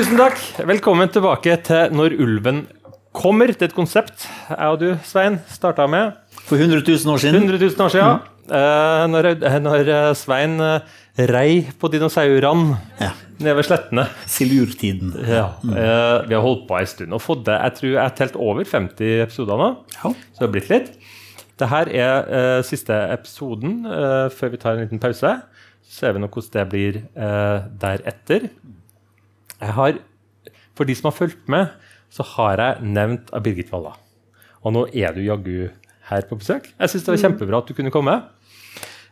Tusen takk. Velkommen tilbake til Når ulven kommer. Det er et konsept jeg og du, Svein, starta med For 100 000 år siden. 100 000 år siden. Eh, når, når eh, Svein eh, rei på dinosaurene Ja. ved slettene. Silurtiden. Ja. Eh, vi har holdt på en stund og fått det. Jeg tror jeg har telt over 50 episoder nå. Ja. Så det har blitt litt. Dette er uh, siste episoden før vi tar en liten pause. Så ser vi nå hvordan det blir deretter. Jeg har, For de som har fulgt med, så har jeg nevnt av Birgit Walla. Og nå er du jaggu her på besøk. Jeg syns det var kjempebra at du kunne komme.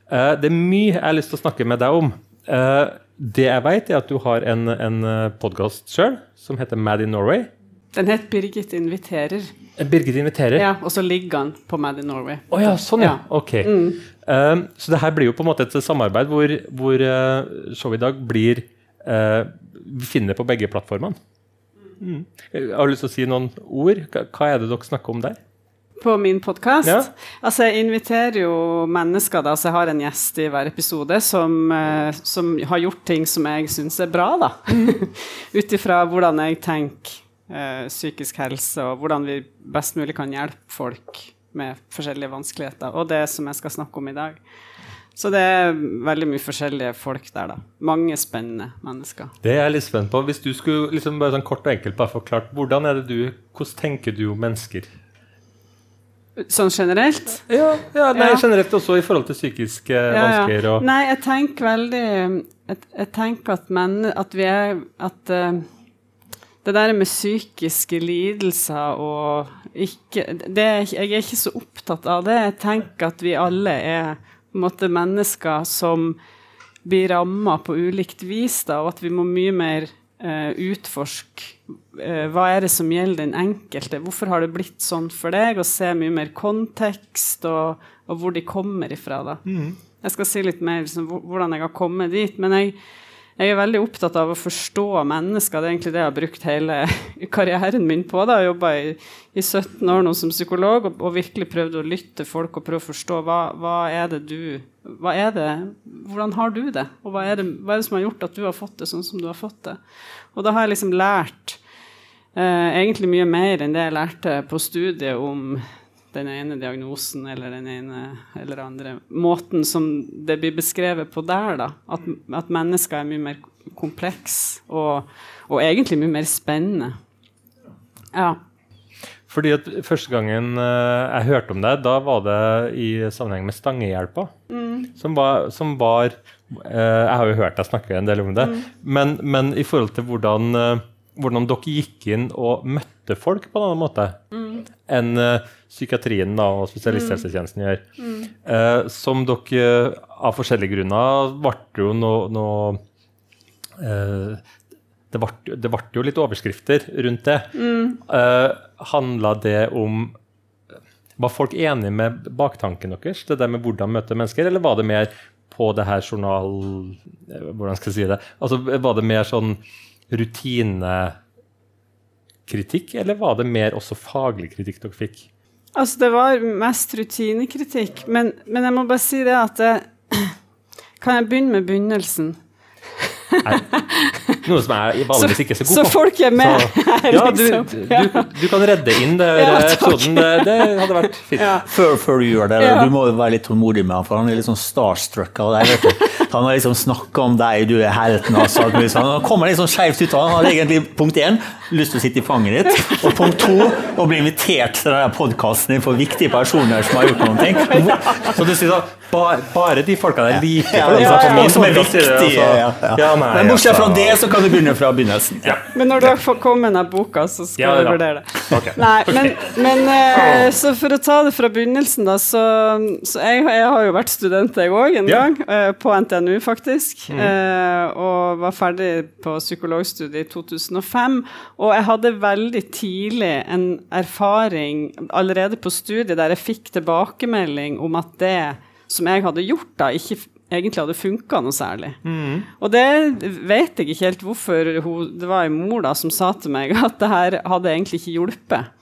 Uh, det er mye jeg har lyst til å snakke med deg om. Uh, det jeg vet, er at du har en, en podkast sjøl som heter Mad in Norway. Den het 'Birgit inviterer', Birgit inviterer. ja, og så ligger han på Mad in Norway. Oh, ja, sånn ja. Ja. Ok. Uh, så det her blir jo på en måte et samarbeid hvor, hvor showet i dag blir finner på begge plattformene. Mm. Jeg har lyst til å si noen ord. Hva, er det dere snakker om der? På min podkast? Ja. Altså, jeg inviterer jo mennesker, da, så jeg har en gjest i hver episode som, eh, som har gjort ting som jeg syns er bra, da. Ut ifra hvordan jeg tenker eh, psykisk helse, og hvordan vi best mulig kan hjelpe folk med forskjellige vanskeligheter. Og det som jeg skal snakke om i dag. Så det er veldig mye forskjellige folk der, da. Mange spennende mennesker. Det er jeg litt spent på. Hvis du skulle liksom bare sånn kort og enkelt bare forklart, hvordan er det du, hvordan tenker du om mennesker? Sånn generelt? Ja, ja nei, Ja. generelt også i forhold til psykiske Ja, vansker og Nei, jeg tenker veldig Jeg, jeg tenker at, men, at vi er At uh, det der med psykiske lidelser og ikke det, Jeg er ikke så opptatt av det. Jeg tenker at vi alle er måte, mennesker som blir ramma på ulikt vis, da, og at vi må mye mer eh, utforske eh, hva er det som gjelder den enkelte. Hvorfor har det blitt sånn for deg? Og se mye mer kontekst og, og hvor de kommer ifra. da. Jeg skal si litt mer liksom, hvordan jeg har kommet dit. Men jeg, jeg er veldig opptatt av å forstå mennesker. Det er egentlig det jeg har brukt hele karrieren min på. da. Jeg jobba i, i 17 år nå som psykolog og, og virkelig prøvd å lytte folk og prøve å forstå hva, hva er det du hva er det, Hvordan har du det? Og hva er det, hva er det som har gjort at du har fått det sånn som du har fått det? Og da har jeg liksom lært eh, egentlig mye mer enn det jeg lærte på studiet om den ene diagnosen eller den ene eller andre måten som det blir beskrevet på der, da. At, at mennesker er mye mer kompleks og, og egentlig mye mer spennende. Ja. Fordi at Første gangen eh, jeg hørte om deg, da var det i sammenheng med Stangehjelpa. Som var, som var eh, Jeg har jo hørt deg snakke en del om det. Men, men i forhold til hvordan, eh, hvordan dere gikk inn og møtte folk på en annen måte enn eh, psykiatrien da, og spesialisthelsetjenesten gjør. Eh, som dere eh, av forskjellige grunner ble jo noe noe eh, det ble, det ble jo litt overskrifter rundt det. Uh, Handla det om Var folk enige med baktanken deres? Det der med hvordan møte mennesker, eller var det mer på det her journal... eh, Hvordan skal jeg si det? Altså, Var det mer sånn rutinekritikk, eller var det mer også faglig kritikk dere fikk? Altså, det var mest rutinekritikk, men, men jeg må bare si det at det, Kan jeg begynne med begynnelsen? Nei. Noe som jeg vanligvis ikke er så god Så på. folk er med Så- her, ja, du, liksom. du, du kan redde inn det Ja, episoden. Det, det hadde vært fint. Ja. Før, før du gjør det, du må jo være litt tålmodig med han, for han er litt sånn starstruck av deg. vet du. Han har liksom snakka om deg, du er helten hans. alt mulig sånn. Han kommer litt sånn skjevt ut. Han har egentlig punkt én lyst til å sitte i fanget ditt, og punkt to å bli invitert til denne podkasten din for viktige personer som har gjort noen ting. Så du sier sånn ba- Bare de folka der liker Ja, ja, ja, min som er viktige. altså. Ja, ja. Ja, nei, Men bortsett fra altså. det, så kan du begynne fra begynnelsen. Ja. Men når du har kommet med denne boka, så skal Ja, jeg vurdere det. Ok. Nei, men, men eh, så for å ta det fra begynnelsen, da, så, så jeg, jeg har jo vært student jeg òg en Ja. gang, eh, på NTNU faktisk, eh, og var ferdig på psykologstudiet i 2005. Og jeg hadde veldig tidlig en erfaring allerede på studiet der jeg fikk tilbakemelding om at det som jeg hadde gjort, da, ikke egentlig hadde funka noe særlig. Og det vet jeg ikke helt hvorfor hun, det var en mor da som sa til meg at det her hadde egentlig ikke hjulpet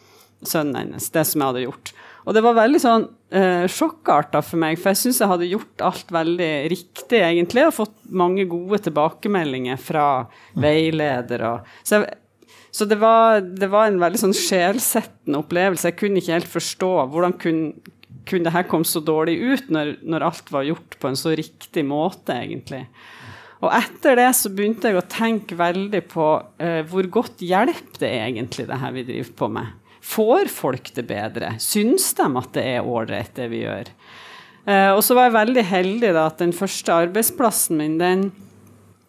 sønnen hennes, det som jeg hadde gjort. Og det var veldig sånn eh, sjokkarta for meg, for jeg syns jeg hadde gjort alt veldig riktig, egentlig, og fått mange gode tilbakemeldinger fra veiledere. Så, jeg, så det, var, det, var, en veldig sånn sjelsettende opplevelse. Jeg kunne ikke helt forstå hvordan kunne, kunne det her komme så dårlig ut, når, når alt var gjort på en så riktig måte, egentlig. Og etter det så begynte jeg å tenke veldig på eh, hvor godt hjelp det er egentlig, det her vi driver på med. Får folk det bedre? Syns de at det er ålreit, det vi gjør? Eh, og så var jeg veldig heldig da, at den første arbeidsplassen min, den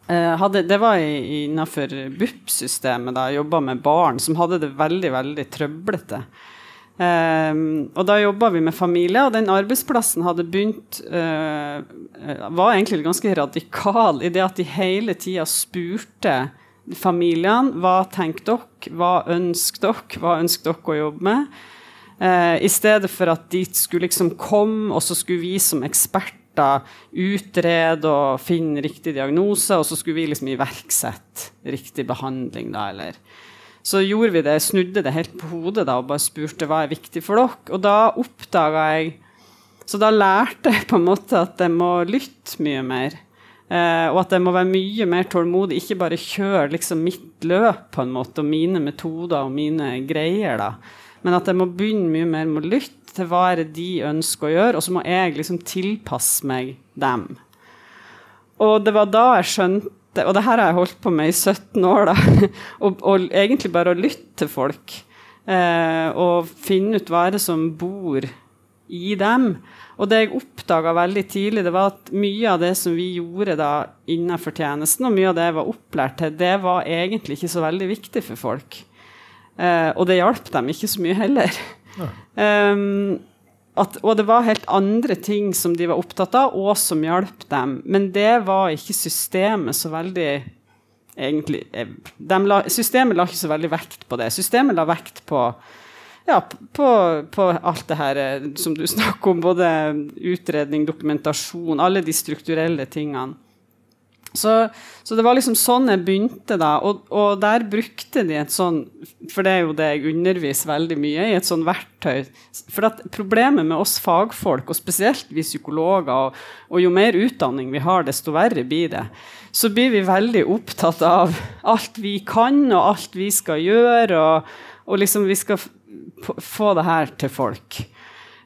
eh, hadde, det var innenfor BUP-systemet. da, Jobba med barn som hadde det veldig, veldig trøblete. Um, og da jobba vi med familier, og den arbeidsplassen hadde begynt uh, Var egentlig ganske radikal i det at de hele tida spurte familiene hva tenker dere, hva ønsker dere, hva ønsker dere å jobbe med? Uh, I stedet for at de skulle liksom komme, og så skulle vi som eksperter utrede og finne riktig diagnose, og så skulle vi liksom iverksette riktig behandling, da, eller så gjorde vi det, snudde det helt på hodet da, og bare spurte hva er viktig for dere. Og da oppdaga jeg Så da lærte jeg på en måte at jeg må lytte mye mer. Eh, og at jeg må være mye mer tålmodig, ikke bare kjøre liksom mitt løp på en måte, og mine metoder og mine greier. da. Men at jeg må begynne mye mer med å lytte til hva er det de ønsker å gjøre, og så må jeg liksom tilpasse meg dem. Og det var da jeg skjønte og det her har jeg holdt på med i 17 år, da. og, og, egentlig bare å lytte til folk. Eh, og finne ut hva er det som bor i dem. Og det jeg oppdaga veldig tidlig, det var at mye av det som vi gjorde da innenfor tjenesten, og mye av det jeg var opplært til, det var egentlig ikke så veldig viktig for folk. Eh, og det hjalp dem ikke så mye heller. Ja. Um, at, og det var helt andre ting som de var opptatt av, og som hjalp dem. Men det var ikke systemet så veldig egentlig eh, la, Systemet la ikke så veldig vekt på det. Systemet la vekt på, ja, på, på alt det her eh, som du snakker om, både utredning, dokumentasjon, alle de strukturelle tingene. Så, så, det var liksom sånn jeg begynte, da. Og, og, der brukte de et sånn For det er jo det jeg underviser veldig mye i, et sånn verktøy. For at problemet med oss fagfolk, og spesielt vi psykologer, og, og, jo mer utdanning vi har, desto verre blir det. Så blir vi veldig opptatt av alt vi kan, og alt vi skal gjøre, og, og liksom vi skal få det her til folk.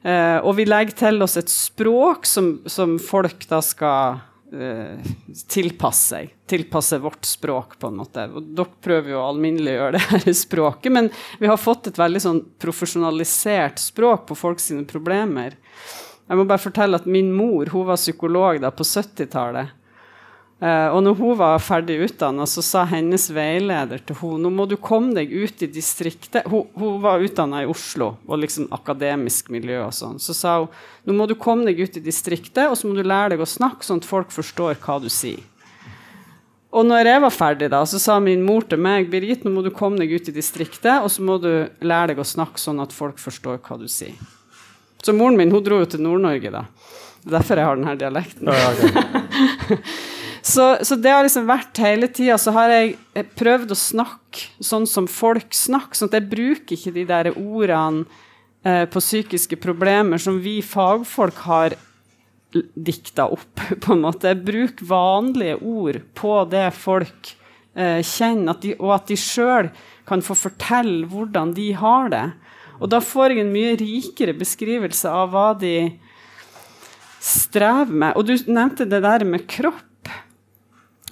Eh, og vi legger til oss et språk som, som folk da skal tilpasse seg. Tilpasse vårt språk, på en måte. Og dere prøver jo å alminneliggjøre det her språket, men vi har fått et veldig sånn profesjonalisert språk på folk sine problemer. Jeg må bare fortelle at min mor hun var psykolog da på 70-tallet. Uh, og når hun var ferdig utdanna, så sa hennes veileder til henne nå må du komme deg ut i distriktet. Hun, hun var utdanna i Oslo og liksom akademisk miljø og sånn. Så sa hun nå må du komme deg ut i distriktet, og så må du lære deg å snakke sånn at folk forstår hva du sier. Og når jeg var ferdig, da, så sa min mor til meg Birgit, nå må du komme deg ut i distriktet, og så må du lære deg å snakke sånn at folk forstår hva du sier. Så moren min hun dro jo til Nord-Norge, da. Det er derfor jeg har denne dialekten. Ja, okay. Så, så, det har liksom vært hele tida. Så har jeg prøvd å snakke sånn som folk snakker. sånn at jeg bruker ikke de der ordene eh, på psykiske problemer som vi fagfolk har dikta opp, på en måte. Jeg bruker vanlige ord på det folk eh, kjenner, at de, og at de sjøl kan få fortelle hvordan de har det. Og da får jeg en mye rikere beskrivelse av hva de strever med. Og du nevnte det der med kropp.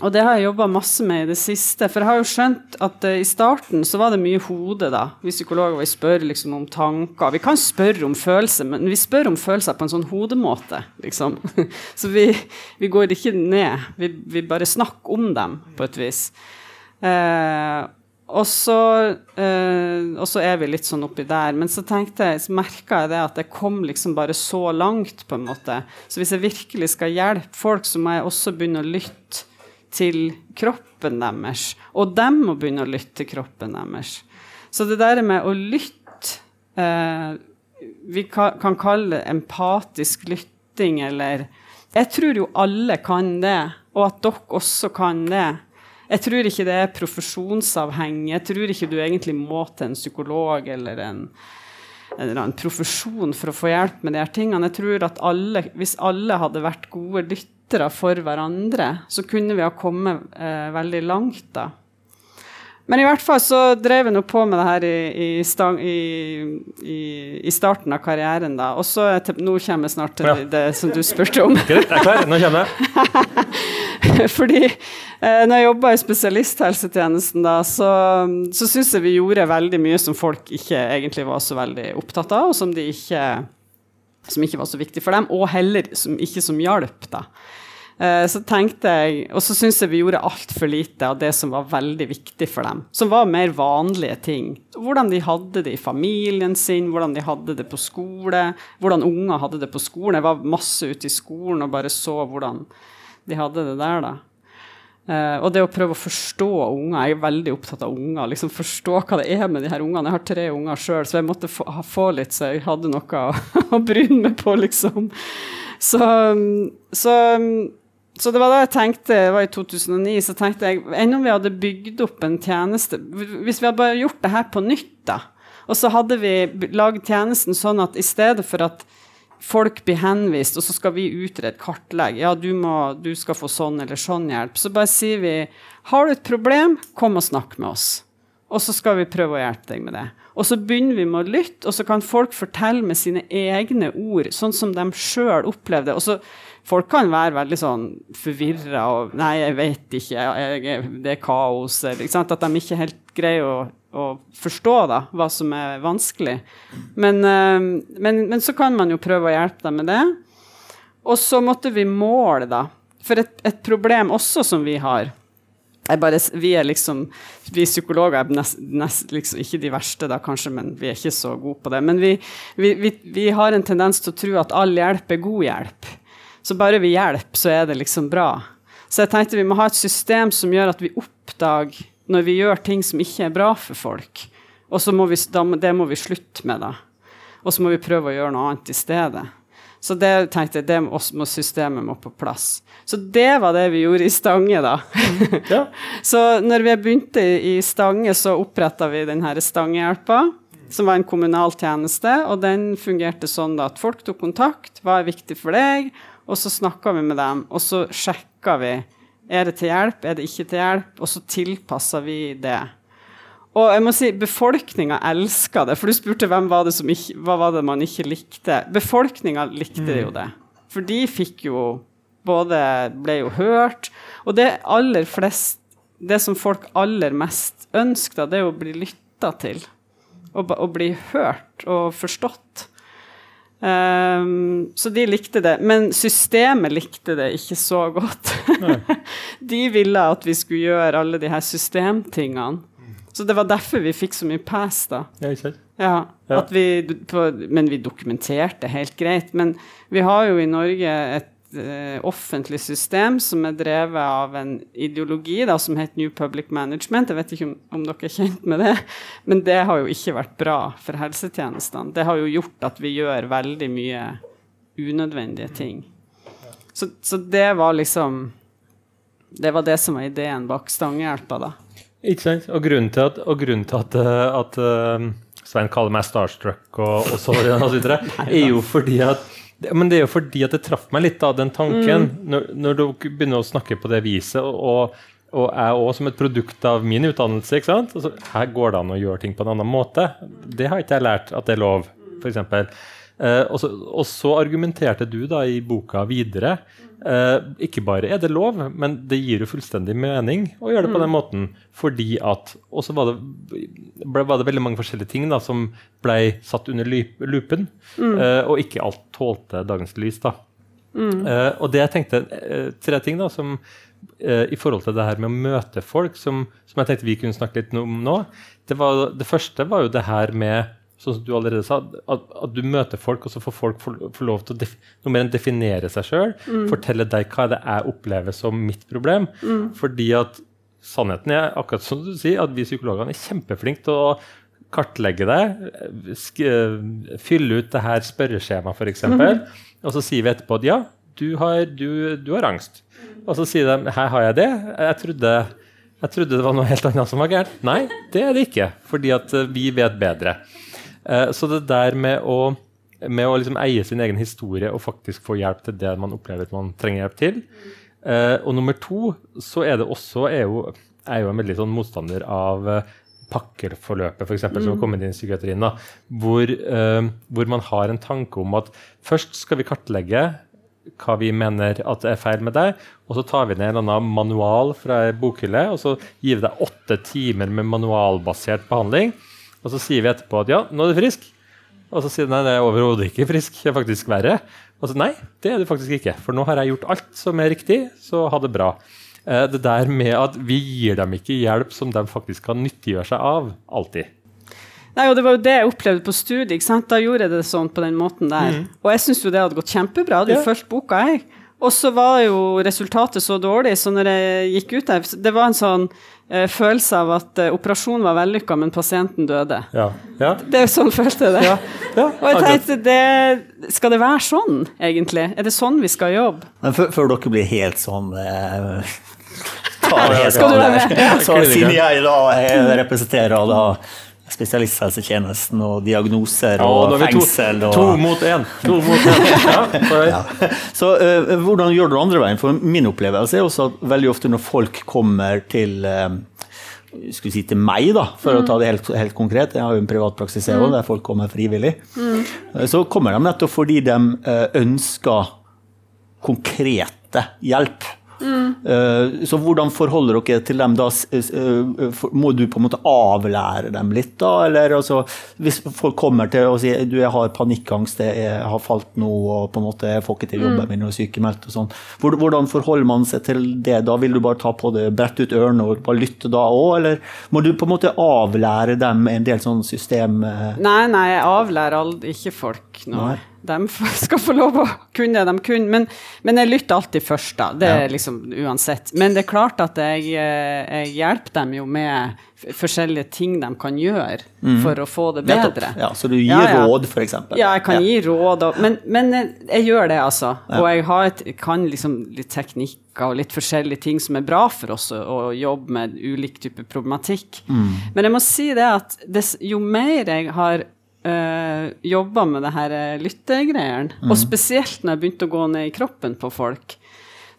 Og det har jeg jobba masse med i det siste. For jeg har jo skjønt at uh, i starten så var det mye hode, da. Vi psykologer vi spør liksom om tanker. Vi kan spørre om følelser, men vi spør om følelser på en sånn hodemåte, liksom. så vi, vi, går ikke ned. Vi, vi, bare snakker om dem, på et vis. Uh, og så, uh, og så, er vi litt sånn oppi der. Men så tenkte jeg, så merka jeg det at jeg kom liksom bare så langt, på en måte. Så hvis jeg virkelig skal hjelpe folk, så må jeg også begynne å lytte til kroppen deres. Og dem må begynne å lytte til kroppen deres. Så det der med å lytte eh, Vi kan, kalle det empatisk lytting, eller Jeg tror jo alle kan det, og at dere også kan det. Jeg tror ikke det er profesjonsavhengig. Jeg tror ikke du egentlig må til en psykolog eller en en eller annen profesjon for å få hjelp med de her tingene. Jeg tror at alle, Hvis alle hadde vært gode lyttere for hverandre, så kunne vi ha kommet eh, veldig langt. da. Men i hvert fall så drev jeg nå på med det her i, i, stang, i, i, starten av karrieren, da. Og så nå kommer jeg snart til ja. det som du spurte om. Greit, jeg er klar. Nå kommer jeg. Fordi eh, når jeg jobba i spesialisthelsetjenesten, da, så, så syns jeg vi gjorde veldig mye som folk ikke egentlig var så veldig opptatt av, og som, de ikke, som ikke var så viktig for dem, og heller som, ikke som hjalp, da. Eh, så tenkte jeg, Og så syns jeg vi gjorde altfor lite av det som var veldig viktig for dem. Som var mer vanlige ting. Hvordan de hadde det i familien sin, hvordan de hadde det på skole. Hvordan unger hadde det på skolen. Jeg var masse ute i skolen og bare så hvordan de hadde det der, da. Uh, og det å prøve å forstå unger Jeg er veldig opptatt av unger. liksom Forstå hva det er med de her ungene. Jeg har tre unger sjøl, så jeg måtte få, få, litt, så jeg hadde noe å, å bryne meg på, liksom. Så, så, så, det var da jeg tenkte, det var i 2009, så tenkte jeg enn om vi hadde bygd opp en tjeneste Hvis vi hadde bare gjort det her på nytt, da, og så hadde vi lagd tjenesten sånn at i stedet for at folk blir henvist, og så skal vi utrede, kartlegge. Ja, du, må, du skal få sånn eller sånn hjelp. Så bare sier vi har du et problem, kom og snakk med oss. Og så skal vi prøve å hjelpe deg med det. Og så begynner vi med å lytte, og så kan folk fortelle med sine egne ord, sånn som de sjøl opplevde. Og så Folk kan være veldig sånn forvirra og 'Nei, jeg vet ikke. Jeg, det er kaos.' Eller, At de ikke helt greier å å forstå da, hva som er vanskelig. Men, uh, men, men, så kan man jo prøve å hjelpe dem med det. Og så måtte vi måle, da. For et, et problem også som vi har bare, Vi er liksom, vi psykologer er nest, nest, liksom, ikke de verste, da kanskje, men vi er ikke så gode på det. Men vi, vi, vi, vi har en tendens til å tro at all hjelp er god hjelp. Så bare vi hjelper, så er det liksom bra. Så jeg tenkte vi må ha et system som gjør at vi oppdager når vi gjør ting som ikke er bra for folk. Og så må vi, det må vi slutte med, da. Og så må vi prøve å gjøre noe annet i stedet. Så det tenkte jeg, det må systemet må på plass. Så det var det vi gjorde i Stange, da. Ja. så når vi begynte i Stange, så oppretta vi denne Stangehjelpa, som var en kommunal tjeneste. Og den fungerte sånn da at folk tok kontakt, hva er viktig for deg? Og så snakker vi med dem, og så sjekker vi er det til hjelp, er det ikke til hjelp? Og så tilpasser vi det. Og jeg må si, befolkninga elska det, for du spurte hvem var det som ikke, hva var det man ikke likte. Befolkninga likte mm. jo det. For de fikk jo både Ble jo hørt. Og det aller flest Det som folk aller mest ønsker, det er å bli lytta til. Og, og bli hørt og forstått. Um, så de likte det. Men systemet likte det ikke så godt. de ville at vi skulle gjøre alle de her systemtingene. Så det var derfor vi fikk så mye pass, da. Ja, ikke ja, ja. Vi, på, men vi dokumenterte helt greit. Men vi har jo i Norge et offentlig system som er drevet av en ideologi da, som heter New Public Management. Jeg vet ikke om, om, dere er kjent med det, men det har jo ikke vært bra for helsetjenestene. Det har jo gjort at vi gjør veldig mye unødvendige ting. Så, så det var liksom Det var det som var ideen bak Stangehjelpa, da. Ikke sant. Og grunnen til at, grunnen til at, eh, at uh, Svein kaller meg starstruck og, og så videre, er jo fordi at men det er jo fordi at det traff meg litt, da, den tanken. Mm. Når, når du begynner å snakke på det viset, og, og jeg òg som et produkt av min utdannelse. ikke sant? Altså, her går det an å gjøre ting på en annen måte. Det har ikke jeg lært at det er lov, f.eks. Eh, og, så, og så argumenterte du da i boka videre. Eh, ikke bare er det lov, men det gir jo fullstendig mening å gjøre det på den mm. måten. Fordi at Og så var, var, det veldig mange forskjellige ting da, som ble satt under lupen. Mm. Eh, og ikke alt tålte dagens lys. da. Mm. Eh, og det jeg tenkte, eh, tre ting da, som eh, i forhold til det her med å møte folk, som, som jeg tenkte vi kunne snakke litt om nå. Det, var, det første var jo det her med sånn som du allerede sa, at, at, du møter folk, og så får folk få lov til å noe mer enn definere seg sjøl. Mm. Fortelle deg hva det er jeg opplever som mitt problem. Mm. Fordi at sannheten er akkurat som du sier, at vi psykologene er kjempeflinke til å kartlegge det. fylle ut det her spørreskjemaet f.eks., mm. og så sier vi etterpå at ja, du har, du, du har angst. Og så sier de her har jeg det. Jeg trodde, jeg trodde det var noe helt annet som var gærent. Nei, det er det ikke, fordi at vi vet bedre. Eh, så det der med å, med å liksom eie sin egen historie og faktisk få hjelp til det man opplever at man trenger hjelp til. Eh, og nummer to så er det også er jo, er jo en veldig sånn motstander av eh, pakkeforløpet, f.eks., mm. som har kommet inn i psykiatrien. da, hvor, hvor man har en tanke om at først skal vi kartlegge hva vi mener at er feil med deg, og så tar vi ned en eller annen manual fra ei bokhylle, og så gir vi deg åtte timer med manualbasert behandling. Og så sier vi etterpå at ja, nå er du frisk. Og så sier du nei, det er overhodet ikke frisk, det er faktisk verre. Og så nei, det er du faktisk ikke, for nå har jeg gjort alt som er riktig, så ha det bra. Eh, det der med at vi gir dem ikke hjelp som de faktisk kan nyttiggjøre seg av, alltid. Nei, og Det var jo det jeg opplevde på studiet. Da gjorde jeg det sånn på den måten der. Mm. Og jeg syns jo det hadde gått kjempebra. Jeg hadde jo ja. fulgt boka, jeg. Og så var jo resultatet så dårlig, så når jeg gikk ut der Det var en sånn eh, følelse av at eh, operasjonen var vellykka, men pasienten døde. Ja. Ja. Det er sånn følte jeg det. og jeg tenkte, det, skal det være sånn, egentlig? Er det sånn vi skal jobbe? Men før, dere blir helt sånn eh, Skal du være med? Så siden jeg da jeg representerer da spesialisthelsetjenesten og diagnoser og, og fengsel. To, to. To mot én. Ja, Så uh, hvordan gjør du det andre veien? For min opplevelse er også at veldig ofte når folk kommer til uh, skulle si til meg, da, for mm. å ta det helt, helt, konkret. Jeg har jo en privatpraksis mm. der folk kommer frivillig. Mm. Så kommer de nettopp fordi de ønsker konkrete hjelp. Mm. Så hvordan forholder dere til dem da? Eh, må du på en måte avlære dem litt, da? Eller altså, hvis folk kommer til og sier du, jeg har panikkangst, jeg har falt nå og på en måte jeg får ikke til jobben min og er sykemeldt og sånn. Hvordan forholder man seg til det da? Vil du bare ta på det, brette ut ørene og bare lytte da òg, eller må du på en måte avlære dem en del sånn system? Eh? Nei, nei, jeg avlærer aldri ikke folk noe. Nei de skal få lov å kunne det de kunne. Men, men, jeg lytter alltid først, da. Det er liksom uansett. Men det er klart at jeg, eh, jeg hjelper dem jo med forskjellige ting de kan gjøre mm. for å få det bedre. Ja, så du gir ja, ja. råd, f.eks.? Ja, jeg kan gi råd. Og, men, men, jeg gjør det, altså. Og jeg et, kan liksom litt teknikker og litt forskjellige ting som er bra for oss å, å jobbe med ulik type problematikk. Mm. Men jeg må si det at des, jo mer jeg har uh, eh, jobba med det her eh, lyttegreiene, mm. og spesielt når jeg begynte å gå ned i kroppen på folk.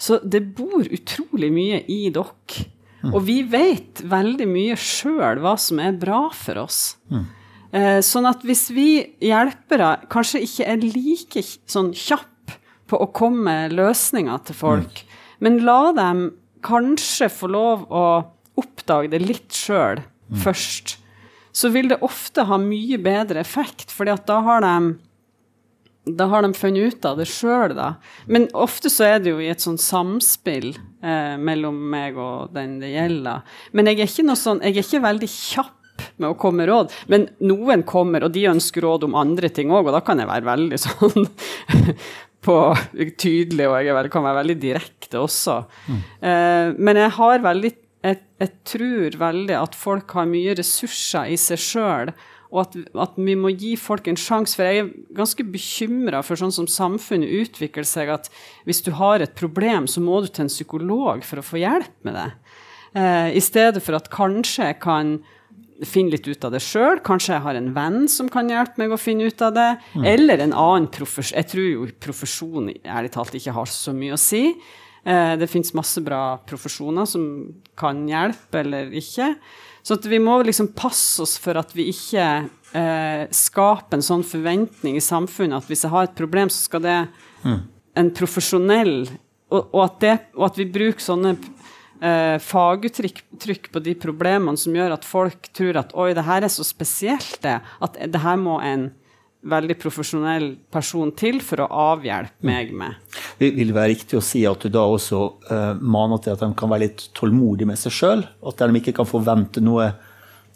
Så det bor utrolig mye i dere. Mm. Og vi vet veldig mye sjøl hva som er bra for oss. Mm. Uh, sånn at hvis vi hjelpere kanskje ikke er like sånn kjapp på å komme med løsninger til folk, mm. men la dem kanskje få lov å oppdage det litt sjøl mm. først så vil det ofte ha mye bedre effekt, fordi da har de da har de funnet ut av det sjøl, da. Men ofte så er det jo i et sånn samspill eh, mellom meg og den det gjelder. Men jeg er ikke noe sånn, jeg er ikke veldig kjapp med å komme med råd. Men noen kommer, og de ønsker råd om andre ting òg, og da kan jeg være veldig sånn på tydelig, og jeg kan være veldig direkte også. Mm. Eh, men jeg har veldig jeg, jeg, tror veldig at folk har mye ressurser i seg sjøl, og at, at, vi må gi folk en sjanse. For jeg er ganske bekymra for sånn som samfunnet utvikler seg, at hvis du har et problem, så må du til en psykolog for å få hjelp med det. Eh, I stedet for at kanskje jeg kan finne litt ut av det sjøl. Kanskje jeg har en venn som kan hjelpe meg å finne ut av det. Mm. Eller en annen profesjon. Jeg tror jo profesjon ærlig talt ikke har så mye å si. Eh, det fins masse bra profesjoner som kan hjelpe eller ikke. Så vi må liksom passe oss for at vi ikke eh, skaper en sånn forventning i samfunnet at hvis jeg har et problem, så skal det mm. en profesjonell og, og, at det, og, at vi bruker sånne eh, faguttrykk på de problemene som gjør at folk tror at oi, det her er så spesielt, det, at det her må en veldig profesjonell person til for å avhjelpe meg med. Vil det være riktig å si at du da også uh, maner til at de kan være litt tålmodige med seg sjøl? At de ikke kan forvente noe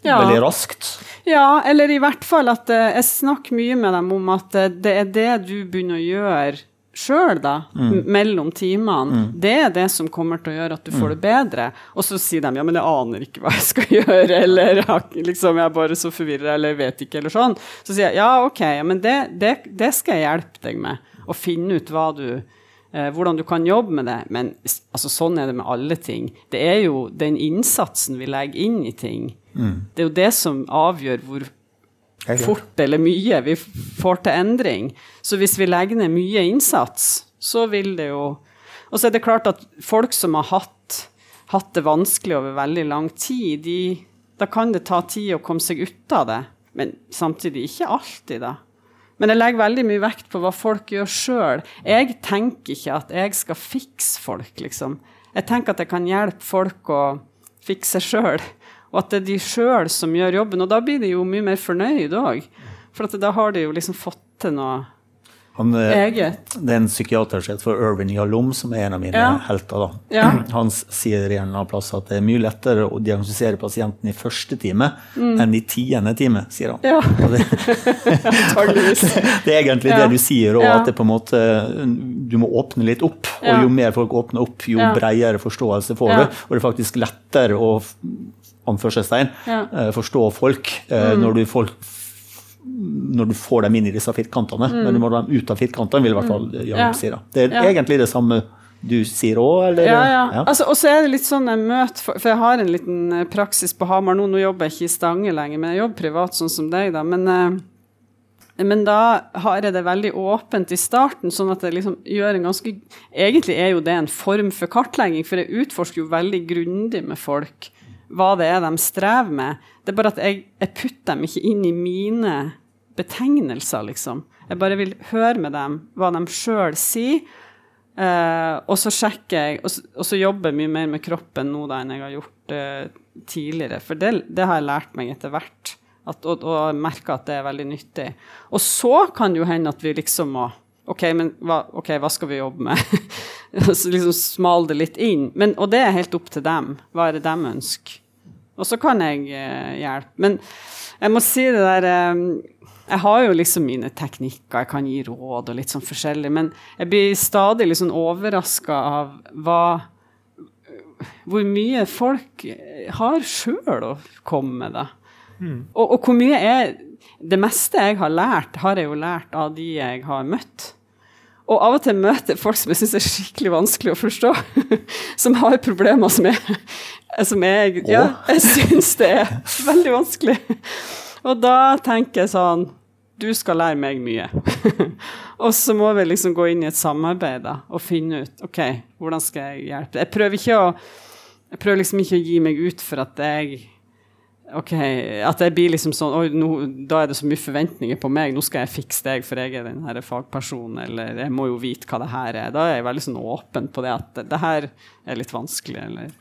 ja. veldig raskt? Ja, eller i hvert fall at uh, jeg snakker mye med dem om at uh, det er det du begynner å gjøre sjøl, da, mm. mellom timene, mm. det er det som kommer til å gjøre at du får det mm. bedre. Og så sier de ja, men jeg aner ikke hva jeg skal gjøre, eller liksom, jeg er bare så forvirra, eller vet ikke, eller sånn. Så sier jeg ja, ok, men det, det, det skal jeg hjelpe deg med. Å finne ut hva du eh, hvordan du kan jobbe med det. Men altså, sånn er det med alle ting. Det er jo den innsatsen vi legger inn i ting. Mm. Det er jo det som avgjør hvor. Fort eller mye vi får til endring. Så hvis vi legger ned mye innsats, så vil det jo Og så er det klart at folk som har hatt, hatt det vanskelig over veldig lang tid, de, da kan det ta tid å komme seg ut av det. Men samtidig ikke alltid, da. Men jeg legger veldig mye vekt på hva folk gjør sjøl. Jeg tenker ikke at jeg skal fikse folk, liksom. Jeg tenker at jeg kan hjelpe folk å fikse sjøl. Og at det er de sjøl som gjør jobben. Og da blir de jo mye mer fornøyd òg. For da har de jo liksom fått til noe Han, eh, eget. det er en psykiater som heter Irvin Yalom, som er en av mine Ja. helter. Ja. Han sier i en annen plass at det er mye lettere å diagnostisere pasienten i første time enn i tiende time, sier han. Mm. Ja, det, det er egentlig det du sier, og at det på en måte, du må åpne litt opp. Og jo mer folk åpner opp, jo bredere forståelse får du. Og det er faktisk lettere å anførselstegn, Ja. eh, forstå folk mm. når, du folk når du får dem inn i disse firkantene. Men du må ha dem ut av firkantene, vil i hvert fall Jan Ja. si. da. Det er Ja. egentlig det samme du sier òg, eller? Ja, ja. Altså, og så er det litt sånn jeg møter For, jeg har en liten eh, praksis på Hamar nå. Nå jobber jeg ikke i Stange lenger, men jeg jobber privat sånn som deg, da. Men, eh, men da har jeg det veldig åpent i starten, sånn at jeg liksom gjør en ganske Egentlig er jo det en form for kartlegging, for jeg utforsker jo veldig grundig med folk hva det er de strever med. Det er bare at jeg, jeg putter dem ikke inn i mine betegnelser, liksom. Jeg bare vil høre med dem hva de sjøl sier. Uh, og så sjekker jeg, og så, og så jobber jeg mye mer med kroppen nå da enn jeg har gjort uh, tidligere. For det, det har jeg lært meg etter hvert, at, og, og merker at det er veldig nyttig. Og så kan det jo hende at vi liksom må OK, men hva, okay, hva skal vi jobbe med? så liksom smal det litt inn. Men, og det er helt opp til dem. Hva er det de ønsker? Og så kan jeg eh, hjelpe. Men jeg må si det der eh, Jeg har jo liksom mine teknikker, jeg kan gi råd og litt sånn forskjellig, men jeg blir stadig litt sånn overraska av hva Hvor mye folk har sjøl å komme med, da. Og, og hvor mye er Det meste jeg har lært, har jeg jo lært av de jeg har møtt. Og av og til møter jeg folk som jeg syns er skikkelig vanskelig å forstå. Som har problemer som jeg, som jeg Ja, jeg syns det er veldig vanskelig. Og da tenker jeg sånn Du skal lære meg mye. og så må vi liksom gå inn i et samarbeid da, og finne ut OK, hvordan skal jeg hjelpe? Jeg prøver ikke å Jeg prøver liksom ikke å gi meg ut for at jeg Ok, At jeg blir liksom sånn Oi, nå, da er det så mye forventninger på meg. Nå skal jeg fikse deg, for jeg er den her fagpersonen. Eller jeg må jo vite hva det her er. Da er jeg veldig sånn åpen på det at det, her er litt vanskelig, eller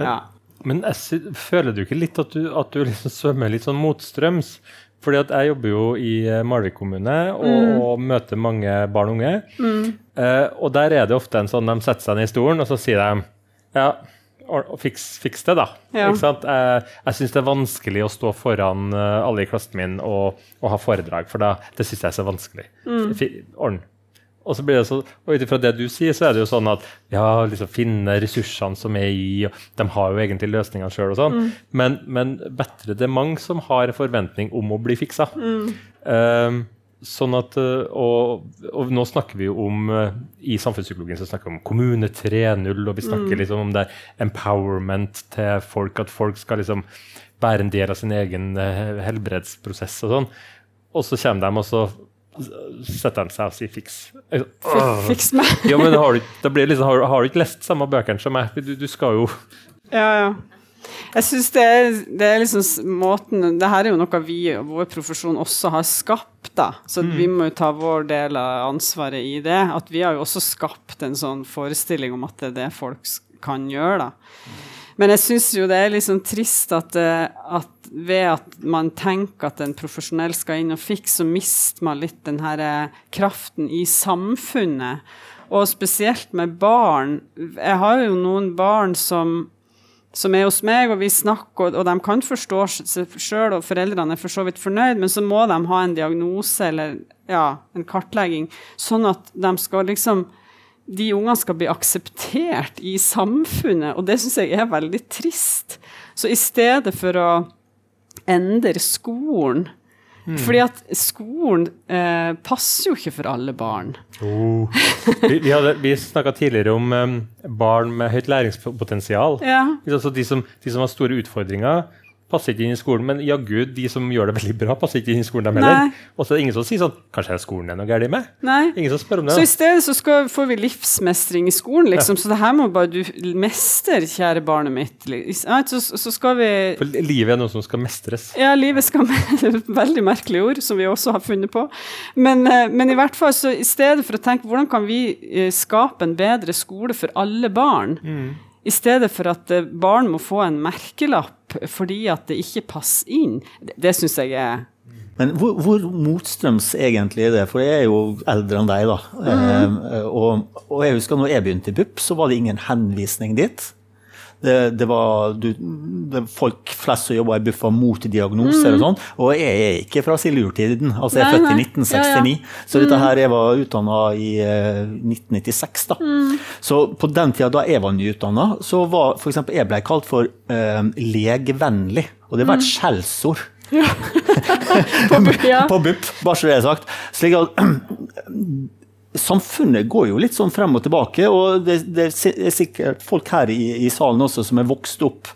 Ja. Men jeg føler du ikke litt at du, at du liksom svømmer litt sånn motstrøms? Fordi at jeg jobber jo i eh, Malvik kommune og, og møter mange barn og unge. Eh, og der er det ofte en sånn de setter seg ned i stolen, og så sier de ja, fiks, fiks det, da. Ja. Ikke sant? Jeg, jeg syns det er vanskelig å stå foran eh, alle i klassen min og, og ha foredrag, for da, det syns jeg er så vanskelig. Fi- Ordn. Og så blir det så, og ut ifra det du sier, så er det jo sånn at ja, liksom finne ressursene som er i, og de har jo egentlig løsningene sjøl og sånn, men, men bedre det er mange som har en forventning om å bli fiksa. Um, sånn at, uh, og, og nå snakker vi jo om uh, I samfunnspsykologien så snakker vi om kommune 3.0, og vi snakker liksom om det er empowerment til folk, at folk skal liksom være en del av sin egen uh, helbredsprosess og sånn. Og så kommer de, og så setter de seg og sier 'fiks'. Fiks meg. Ja, men har du, da blir liksom, har, har du ikke lest samme bøkene som meg? Du, du skal jo Ja, ja. Jeg syns det, det er liksom måten Det her er jo noe vi og vår profesjon også har skapt, da. Så vi må jo ta vår del av ansvaret i det. At vi har jo også skapt en sånn forestilling om at det er det folk kan gjøre, da. Men jeg syns jo det er sånn trist at, eh, at ved at man tenker at en profesjonell skal inn og fikse, så mister man litt den her eh, kraften i samfunnet. Og spesielt med barn. Jeg har jo noen barn som som er hos meg, og vi snakker, og, de kan forstå seg sjøl, og foreldrene er for så vidt fornøyd, men så må de ha en diagnose eller ja, en kartlegging, sånn at de skal liksom de ungene skal bli akseptert i samfunnet, og det syns jeg er veldig trist. Så i stedet for å endre skolen Fordi at skolen eh, passer jo ikke for alle barn. Vi, vi, hadde- vi snakka tidligere om um, barn med høyt læringspotensial. Ja. Altså de, som, de som har store utfordringer, passer ikke inn i skolen, men jaggu, de som gjør det veldig bra, passer ikke inn i skolen, dem heller. Og så er det ingen som sier sånn Kanskje er skolen er noe galt med? Nei. Ingen som spør om det. Så i stedet så skal, får vi livsmestring i skolen, liksom. Så det her må bare du mestre, kjære barnet mitt. Så, så skal vi For livet er noe som skal mestres. Ja, livet skal Veldig merkelige ord, som vi også har funnet på. Men, eh, men i hvert fall, så i stedet for å tenke hvordan kan vi eh, skape en bedre skole for alle barn, i stedet for at eh, barn må få en merkelapp fordi at det ikke passer inn, det, det syns jeg er Men hvor, hvor motstrøms egentlig er det? For jeg er jo eldre enn deg, da. Eh, og, og jeg husker når jeg begynte i BUP, så var det ingen henvisning dit. Det, det var du, det, Folk flest som jobba i Buffa mot diagnoser og sånn. Og jeg er ikke fra silurtiden. Altså, jeg er født i 1969. Ja, ja. Så dette her, jeg var utdanna i eh, 1996, da. Så på den tida da jeg var nyutdanna, så var f.eks. jeg ble kalt for eh, legevennlig. Og det var et skjellsord. ja. på BUP, bare så det er sagt. Slik at Samfunnet går jo litt sånn frem og tilbake, og det, det er sikkert folk her i, i salen også som er vokst opp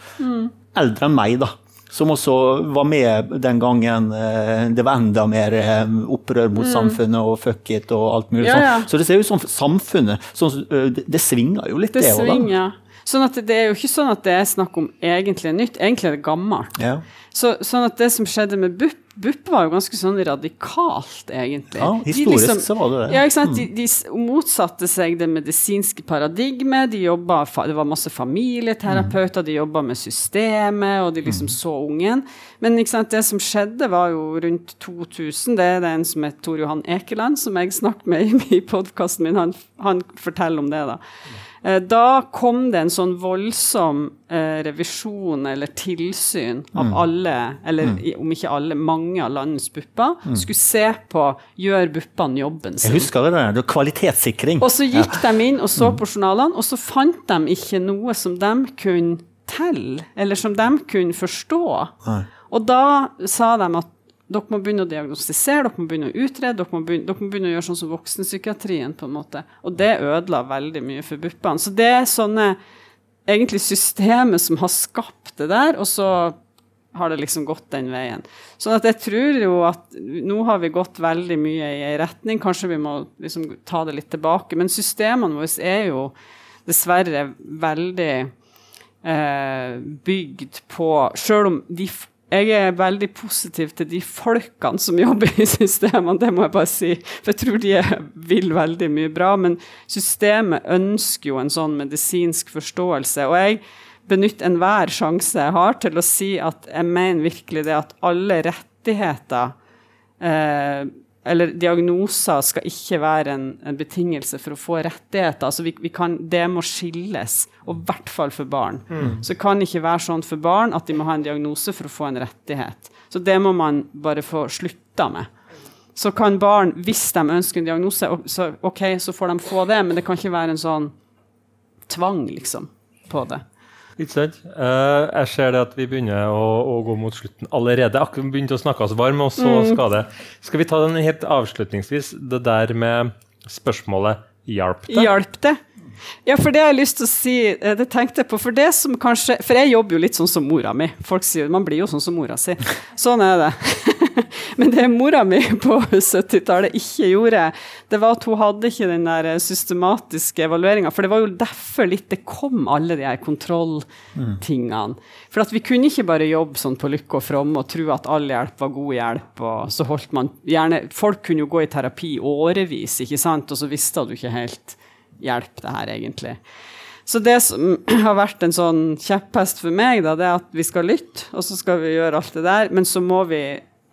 eldre enn meg, da. Som også var med den gangen eh, det var enda mer eh, opprør mot samfunnet og fuck it og alt mulig Ja, sånn. Så det ser ut som samfunnet sånn, det, det svinger jo litt, Det det svinger. Sånn at det er jo ikke sånn at det er snakk om egentlig nytt, egentlig er det gammelt. Ja. Så, sånn at det som skjedde med BUP, BUP var jo ganske sånn radikalt, egentlig. Ja, historisk historisk så var det det. Ja, ikke sant? De, de motsatte seg det medisinske paradigmet, de jobba, det var masse familieterapeuter, de jobba med systemet, og de liksom så ungen. Men ikke sant? det som skjedde, var jo rundt 2000, det er det en som heter Tor Johan Ekeland, som jeg snakket med i, i podkasten min, han, han forteller om det, da. Eh, Da kom det en sånn voldsom eh, revisjon eller tilsyn av alle, eller mm. om ikke alle, mange av landets bupper. Mm. Skulle se på gjør BUP-ene jobben sin. Jeg husker det. Det var kvalitetssikring. Og så gikk de inn og så på journalene, og så fant de ikke noe som de kunne telle, eller som de kunne forstå. Nei. Og da sa de at dere må begynne å diagnostisere, dere må begynne å utrede, dere må begynne, dere må begynne å gjøre sånn som voksenpsykiatrien, på en måte. Og det ødela veldig mye for BUP-ene. Så det er sånne egentlig systemet som har skapt det der, og så har det liksom gått den veien. Sånn at jeg tror jo at nå har vi gått veldig mye i ei retning, kanskje vi må liksom ta det litt tilbake. Men systemene våre er jo dessverre veldig eh, bygd på Selv om de jeg er veldig positiv til de folkene som jobber i systemene, det må jeg bare si. For jeg tror de vil veldig mye bra. Men systemet ønsker jo en sånn medisinsk forståelse. Og jeg benytter enhver sjanse jeg har til å si at jeg mener virkelig det at alle rettigheter eh, eller diagnoser skal ikke være en, en betingelse for å få rettigheter. Altså vi, vi kan, det må skilles, og i hvert fall for barn. Så det kan ikke være sånn for barn at de må ha en diagnose for å få en rettighet. Så det må man bare få slutta med. Så kan barn, hvis de ønsker en diagnose, så, ok, så får de få det, men det kan ikke være en sånn tvang, liksom, på det. Ikke sant? Uh, jeg ser det at vi begynner å, å gå mot slutten allerede. Akkurat begynte å snakke oss varm, og så skal det Skal vi ta den helt avslutningsvis, det der med spørsmålet hjalp det? Hjalp det? Ja, for det har jeg lyst til å si, eh, det tenkte jeg på, for det som kanskje For jeg jobber jo litt sånn som mora mi. Folk sier man blir jo sånn som mora si. Sånn er det. Men det mora mi på 70-tallet ikke gjorde, det var at hun hadde ikke den der systematiske evalueringa. For det var jo derfor litt det kom, alle de her kontrolltingene. For at vi kunne ikke bare jobbe sånn på lykke og fromme og tro at all hjelp var god hjelp, og så holdt man gjerne Folk kunne jo gå i terapi årevis, ikke sant, og så visste du ikke helt hjelp det her, egentlig. Så det som har vært en sånn kjepphest for meg, da, det er at vi skal lytte, og så skal vi gjøre alt det der, men så må vi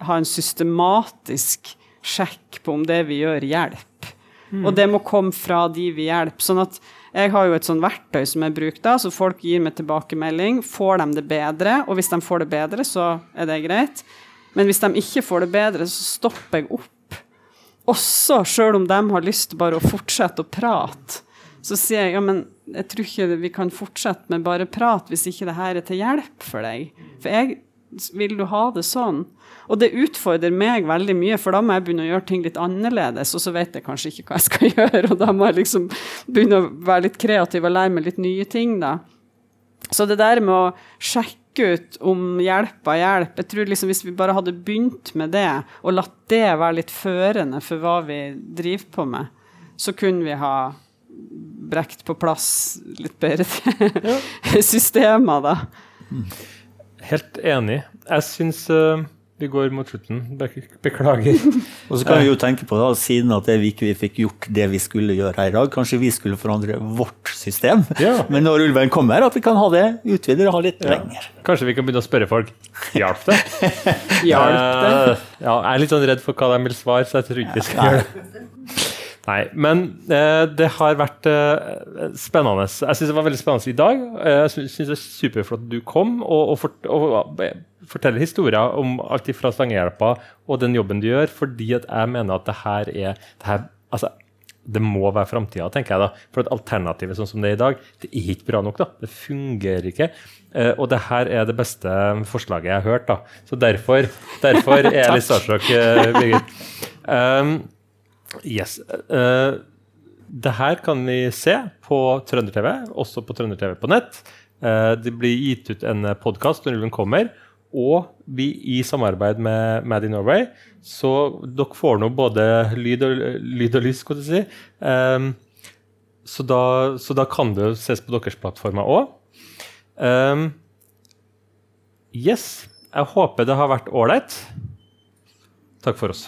ha en systematisk sjekk på om det vi gjør, hjelper. Og det må komme fra de vi hjelper. Sånn at jeg har jo et sånn verktøy som jeg bruker da, så folk gir meg tilbakemelding. Får de det bedre, og hvis de får det bedre, så er det greit. Men hvis de ikke får det bedre, så stopper jeg opp. Også sjøl om de har lyst bare å fortsette å prate. Så sier jeg ja, men jeg tror ikke vi kan fortsette med bare prat hvis ikke det her er til hjelp for deg. For jeg vil du ha det sånn? Og det utfordrer meg veldig mye, for da må jeg begynne å gjøre ting litt annerledes, og så vet jeg kanskje ikke hva jeg skal gjøre, og da må jeg liksom begynne å være litt kreativ og lære meg litt nye ting, da. Så det der med å sjekke ut om hjelpa hjelp. Jeg tror liksom Hvis vi bare hadde begynt med det, og latt det være litt førende for hva vi driver på med, så kunne vi ha brekt på plass litt bedre systemer, da. Helt enig. Jeg syns uh, vi går mot slutten. Beklager. Og så kan vi jo tenke på da, Siden at vi ikke fikk gjort det vi skulle gjøre her i dag, kanskje vi skulle forandre vårt system. Ja. Men når ulven kommer, at vi kan ha det utvidet og ha litt Ja. lenger. Kanskje vi kan begynne å spørre folk. Hjalp det? Hjalp det? Eh, ja, jeg er litt sånn redd for hva de vil svare, så jeg tror ikke vi skal gjøre det. Nei, men eh, det har vært eh, spennende. Jeg syns det var veldig spennende i dag. Eh, Jeg syns det er superflott at du kom og, og, fort, og forteller historier om alt fra Stangehjelpa og den jobben du gjør, fordi at jeg mener at det her er det her, altså, det må være framtida, tenker jeg da. For at alternativet sånn som det er i dag, det er ikke bra nok. da. Det fungerer ikke. Eh, og det her er det beste forslaget jeg har hørt. da. Så derfor, derfor er jeg litt starstruck, eh, Birgit. Um, yes. Uh, det her kan vi se på Trønder-TV, også på Trønder-TV på nett. Uh, det blir gitt ut en podkast når ulven kommer. Og vi i samarbeid med Mad in Norway, så dere får nå både lyd og, lyd og lys, skal du si. Um, så, da, så da kan det ses på deres plattformer òg. Um, yes. Jeg håper det har vært ålreit. Takk for oss.